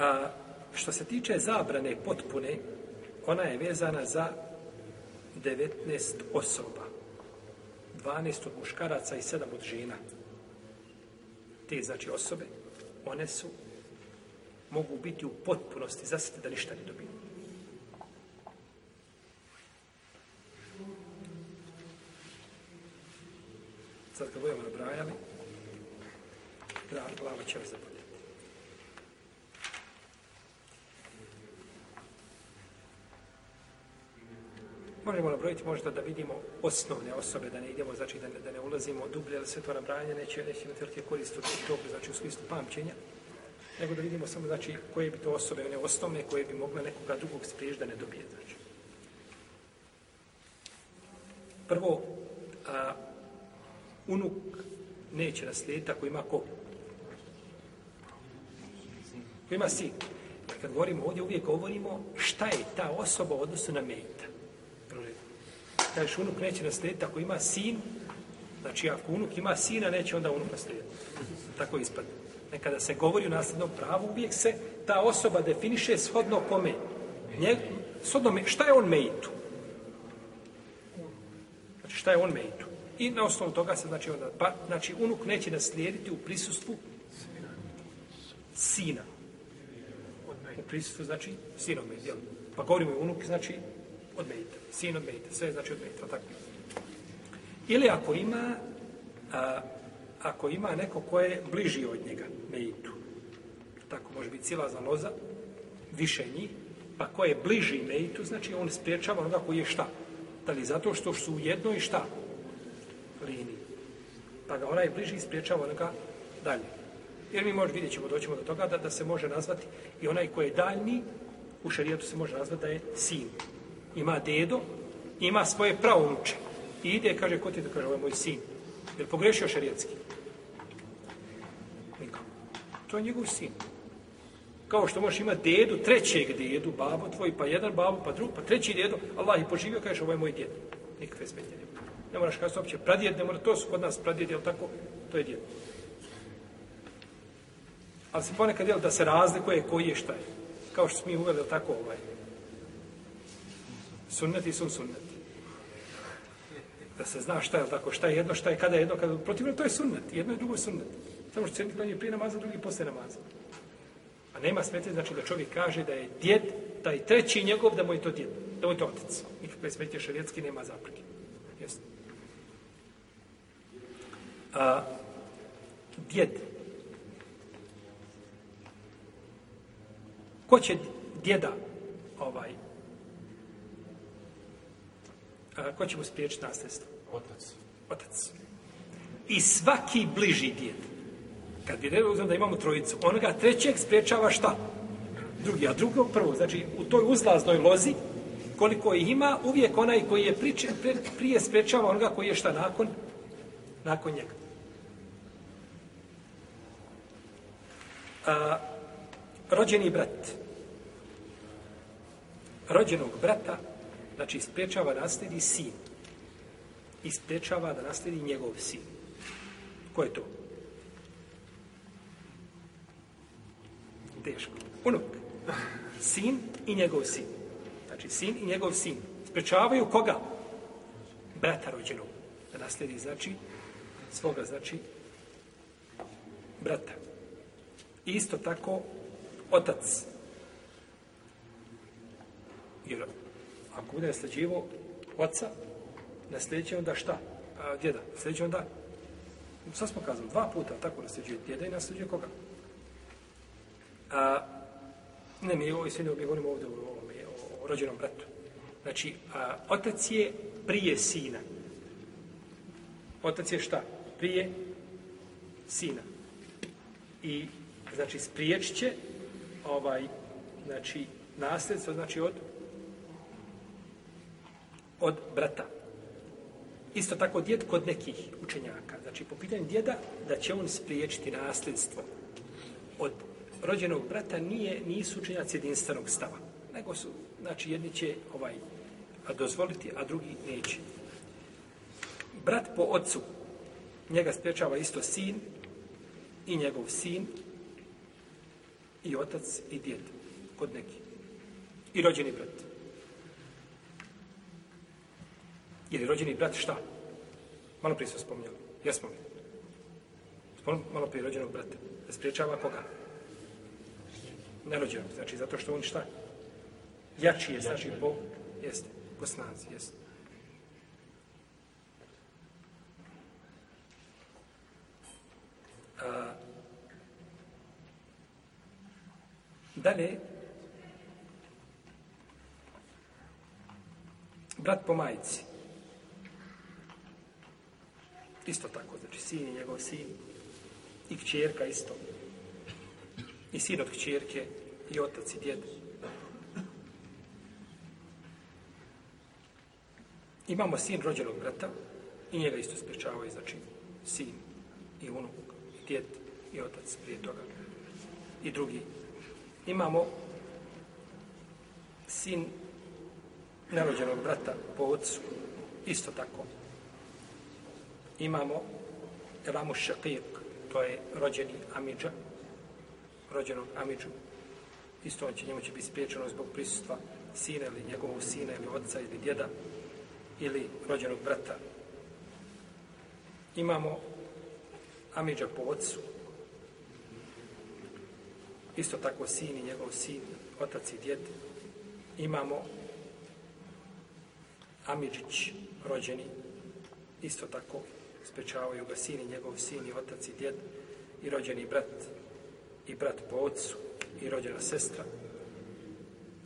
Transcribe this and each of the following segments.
A, što se tiče zabrane potpune, ona je vezana za 19 osoba. 12 od muškaraca i 7 od žena. Te, znači, osobe, one su, mogu biti u potpunosti, zasite da ništa ne dobiju. Sad kad budemo nabrajali, glava će vas zapotiti. možemo nabrojiti možda da vidimo osnovne osobe, da ne idemo, znači da ne, da ne ulazimo dublje, ali sve to nabranje neće, neće imati velike koriste u dobu, znači u smislu pamćenja, nego da vidimo samo, znači, koje bi to osobe, one osnovne, koje bi mogle nekoga drugog spriješ da ne dobije, znači. Prvo, a, unuk neće naslijediti ako ima ko? Ko ima sin. Kad govorimo ovdje, uvijek govorimo šta je ta osoba odnosno na mejit taj šunuk neće naslijediti ako ima sin, znači ako unuk ima sina, neće onda unuk naslijediti. Tako ispadne. Nekada se govori o naslednom pravu, uvijek se ta osoba definiše shodno kome. Nje, shodno, šta je on meitu? Znači šta je on meitu? I na osnovu toga se znači onda, pa, znači unuk neće naslijediti u prisustvu sina. U prisustvu znači sinome, jel? Pa govorimo je unuk, znači od Mejta. Sin od Mejta. Sve znači od Mejta. Tako. Ili ako ima, a, ako ima neko ko je bliži od njega, Mejtu. Tako može biti sila za loza, više njih. Pa ko je bliži Mejtu, znači on spriječava onoga koji je šta. Da li zato što su u jednoj šta? Liniji. Pa ga onaj bliži spriječava onoga dalje. Jer mi možemo vidjeti, ćemo doćemo do toga da, da se može nazvati i onaj koji je daljni, u šarijetu se može nazvati da je sin ima dedo, ima svoje pravunuče. I ide, kaže, ko ti to kaže, ovo je moj sin. Jer pogrešio šarijetski. Niko. To je njegov sin. Kao što možeš imati dedu, trećeg dedu, babo tvoj, pa jedan babo, pa drug, pa treći dedo, Allah je poživio, kaže, ovo je moj djed. Nikakve smetnje nema. Ne moraš kada se uopće pradjed, ne mora, to su kod nas pradjed, jel tako? To je djed. Ali se ponekad, jel, da se razlikuje koji je šta je. Kao što smo mi uveli, jel tako, ovaj, sunneti su sunneti. Da se zna šta je tako, šta je jedno, šta je kada je jedno, kada je protivno, to je sunnet, jedno je drugo sunnet. Samo što se jedni klanje prije namaza, drugi posle namaza. A nema smetnje, znači da čovjek kaže da je djed, taj treći njegov, da mu je to djed, da mu je to otec. Nikakve smetnje šarijetski nema zapreke. Jesno. A, djed. Ko će djeda ovaj, ko će mu spriječiti nasljedstvo? Otac. Otac. I svaki bliži djed. Kad bi ne da imamo trojicu, onoga trećeg spriječava šta? Drugi, a drugog prvo. Znači, u toj uzlaznoj lozi, koliko ih ima, uvijek onaj koji je priče, pre, prije spriječava onoga koji je šta nakon? Nakon njega. A, rođeni brat. Rođenog brata Znači, ispriječava da nasledi sin. Ispriječava da nasledi njegov sin. Ko je to? Teško. Unuk. Sin i njegov sin. Znači, sin i njegov sin. Ispriječavaju koga? Brata rođenog. Da nasledi, znači, svoga, znači, brata. I isto tako, otac. Jer Ako bude nasljeđivo oca, nasljeđuje onda šta? A, djeda, nasljeđuje onda, sad smo kazali, dva puta tako nasljeđuje djeda i nasljeđuje koga? A, ne, mi ovo i sve ne govorimo ovdje o, o, o rođenom bratu. Znači, a, otac je prije sina. Otac je šta? Prije sina. I, znači, spriječ će ovaj, znači, nasljedstvo, znači, od od brata. Isto tako djed kod nekih učenjaka. Znači, po pitanju djeda, da će on spriječiti nasljedstvo od rođenog brata nije, nisu učenjaci jedinstvenog stava. Nego su, znači, jedni će ovaj, dozvoliti, a drugi neće. Brat po ocu, njega spriječava isto sin i njegov sin i otac i djed kod nekih. I rođeni brat. Jer je rođeni brat šta? Malo prije smo spominjali. Jesmo li? malo prije rođenog brata. Da spriječava koga? Nerođenog. Znači, zato što on šta? Jači je, znači, po... Jeste. Po snazi, jeste. A... Dalje, brat po majici. Isto tako, znači sin i njegov sin i kćerka isto. I sin od kćerke i otac i djede. Imamo sin rođenog brata i njega isto spričavaju, znači sin i unuk, i djed i otac prije toga. I drugi. Imamo sin nerođenog brata po ocu, isto tako imamo Elamu Šakijek, to je rođeni Amidža, rođenog Amidžu. Isto on će njemu će biti spriječeno zbog prisutstva sina ili njegovog sina ili oca ili djeda ili rođenog brata. Imamo Amidža po ocu. Isto tako sin i njegov sin, otac i djed. Imamo Amidžić rođeni isto tako sprečavaju ga sin i njegov sin i otac i djed i rođeni brat i brat po ocu i rođena sestra.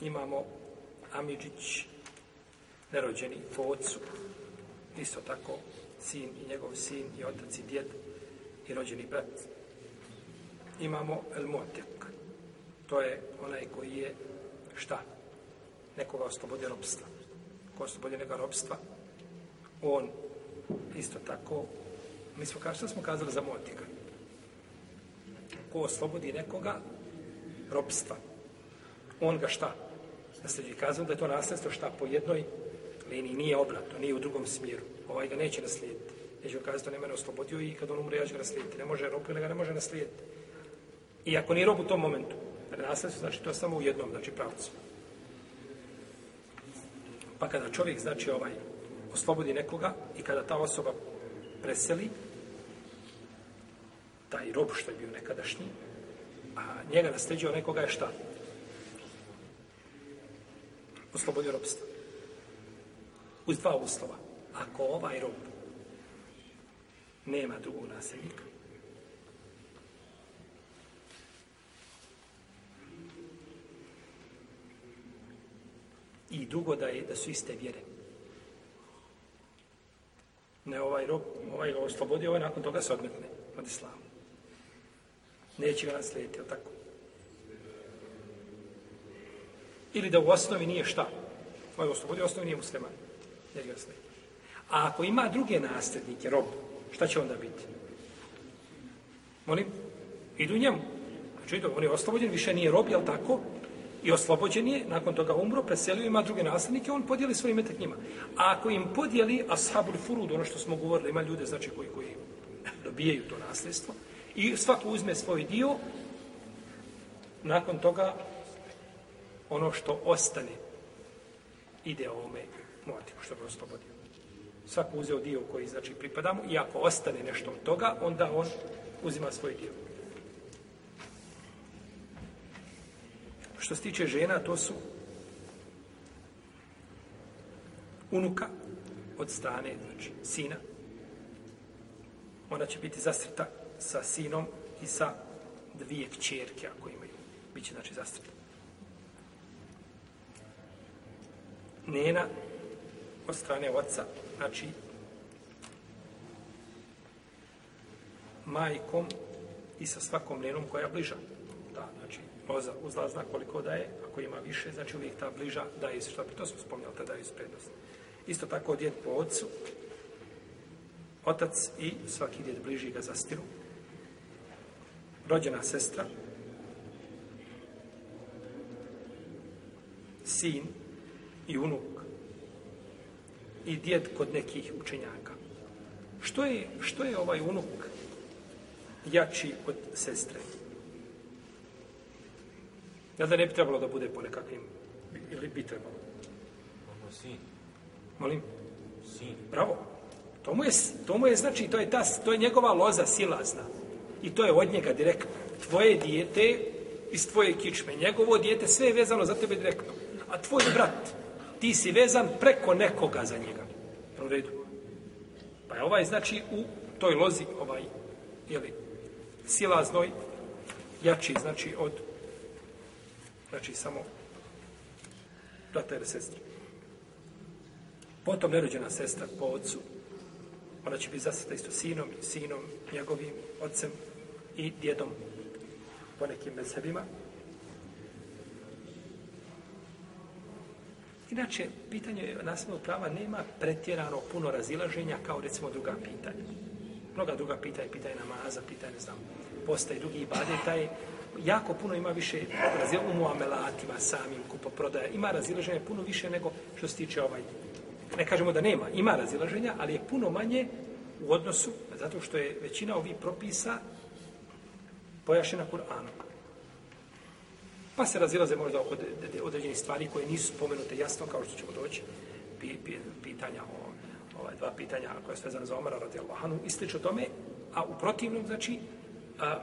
Imamo Amidžić, nerođeni po ocu, isto tako sin i njegov sin i otac i djed i rođeni brat. Imamo El Motek, to je onaj koji je šta? Nekoga oslobodio robstva. Ko oslobodio neka robstva, on isto tako, mi smo kao što smo kazali za motika. Ko oslobodi nekoga, ropstva. On ga šta? Nasljeđi kazano da je to nasljedstvo šta po jednoj liniji, nije obratno, nije u drugom smjeru. Ovaj ga neće naslijediti. Neće ga kazati, on je mene oslobodio i kad on umre, ja ću ga naslijediti. Ne može rob, ili ga ne može naslijediti. I ako nije rob u tom momentu, jer nasljedstvo znači to je samo u jednom, znači pravcu. Pa kada čovjek, znači ovaj, oslobodi nekoga i kada ta osoba preseli, taj rob što je bio nekadašnji, a njega nasljeđio nekoga je šta? Oslobodio robstva. Uz dva uslova. Ako ovaj rob nema drugog nasljednika, i dugo da je da su iste vjere ne ovaj rob, ovaj ga oslobodi, ovaj nakon toga se odmetne od islamu. Neće ga naslijediti, ili tako? Ili da u osnovi nije šta? Ovaj ga oslobodi, u osnovi nije musliman. Neće ga naslijediti. A ako ima druge nastrednike, rob, šta će onda biti? Molim? Idu njemu. Znači, idu, on je oslobođen, više nije rob, jel tako? i oslobođen je, nakon toga umro, preselio ima druge naslednike, on podijeli svoj imetak njima. A ako im podijeli ashabul furud, ono što smo govorili, ima ljude znači koji, koji dobijaju to nasljedstvo, i svako uzme svoj dio, nakon toga ono što ostane ide ovome motiku što bi oslobodio. Svako uzeo dio koji znači pripadamo i ako ostane nešto od toga, onda on uzima svoj dio. što se tiče žena, to su unuka od strane, znači, sina. Ona će biti zastrita sa sinom i sa dvije kćerke, ako imaju. Biće, znači, zastrita. Nena od strane oca, znači, majkom i sa svakom nenom koja je bliža. Da, znači, proza uzla zna koliko daje, ako ima više, znači uvijek ta bliža daje se što pri to smo spomnjali, ta daje se prednost. Isto tako djed po ocu, otac i svaki djed bliži ga zastiru. Rođena sestra, sin i unuk i djed kod nekih učenjaka. Što je, što je ovaj unuk jači od sestre? Sestra. Jel da ne bi trebalo da bude po nekakvim, ili bi trebalo? Ono sin. Molim? Sin. Bravo. To mu je, to mu je znači, to je, ta, to je njegova loza silazna. I to je od njega direktno. Tvoje dijete iz tvoje kičme. Njegovo dijete sve je vezano za tebe direktno. A tvoj brat, ti si vezan preko nekoga za njega. U redu. Pa je ovaj, znači, u toj lozi, ovaj, jeli, silaznoj, jači, znači, od znači samo brata ili sestra. Potom nerođena sestra po ocu, ona će biti zasada isto sinom, sinom, njegovim, ocem i djedom po nekim mezhebima. Inače, pitanje nasljednog prava nema pretjerano puno razilaženja kao recimo druga pitanja. Mnoga druga pitanja, pitanje namaza, pitanje, ne znam, postaje drugi i badeta je, jako puno ima više razil u muamelatima samim kupoprodaja. Ima razilaženja puno više nego što se tiče ovaj. Ne kažemo da nema, ima razilaženja, ali je puno manje u odnosu, zato što je većina ovih propisa pojašena Kur'anom. Pa se razilaze možda od, od, određenih stvari koje nisu spomenute jasno, kao što ćemo doći, pi, pi, pitanja o, ovaj, dva pitanja koja je svezana za Omara radi Allahanu i slično tome, a u protivnom, znači, a,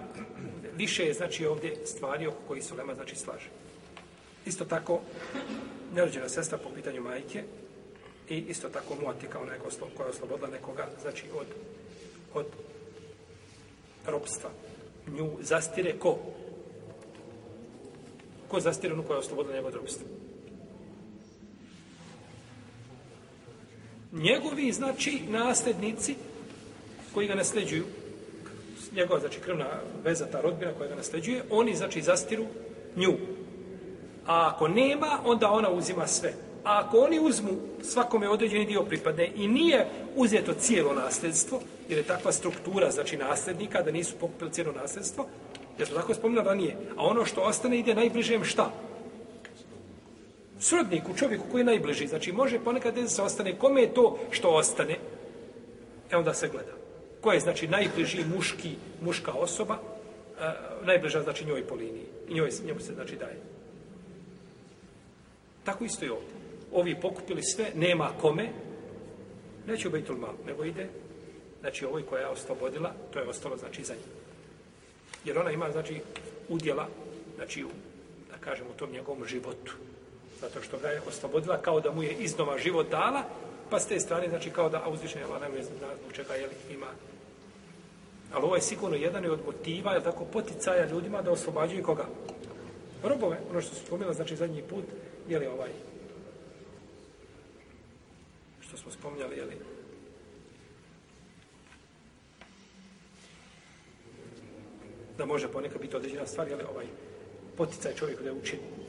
više je znači ovdje stvari oko koji su lema znači slaže. Isto tako, nerođena sestra po pitanju majke i isto tako muati kao neko slo, koja je oslobodila nekoga znači od, od ropstva. Nju zastire ko? Ko zastire onu koja je oslobodila njegov od ropstva? Njegovi, znači, naslednici koji ga nasleđuju, njegova, znači, krvna veza, ta rodbina koja ga nasleđuje, oni, znači, zastiru nju. A ako nema, onda ona uzima sve. A ako oni uzmu, svakome određeni dio pripadne i nije uzeto cijelo nasljedstvo, jer je takva struktura, znači, nasljednika, da nisu pokupili cijelo nasljedstvo, jer smo tako spomnili da nije. A ono što ostane ide najbližem šta? Srodniku, čovjeku koji je najbliži. Znači, može ponekad da se ostane. Kome je to što ostane? E onda se gleda ko je znači najbliži muški, muška osoba, uh, najbliža znači njoj po liniji. I njoj, njemu se znači daje. Tako isto je ovdje. Ovi pokupili sve, nema kome, neće u Bejtul Mal, nego ide, znači ovoj koja je oslobodila, to je ostalo znači za nje. Jer ona ima znači udjela, znači u, da kažem u tom njegovom životu. Zato što ga je oslobodila kao da mu je iznova život dala, Pa s te strane, znači, kao da, a uzvišenje Allah, nema znači, zbog čega, jel, ima. Ali ovo je sigurno jedan od motiva, jel tako, poticaja ljudima da oslobađuju koga? Robove, ono što su spomenuli, znači, zadnji put, jel, ovaj, što smo spomnjali, jel, da može ponekad biti određena stvar, jel, ovaj, poticaj čovjeku da učini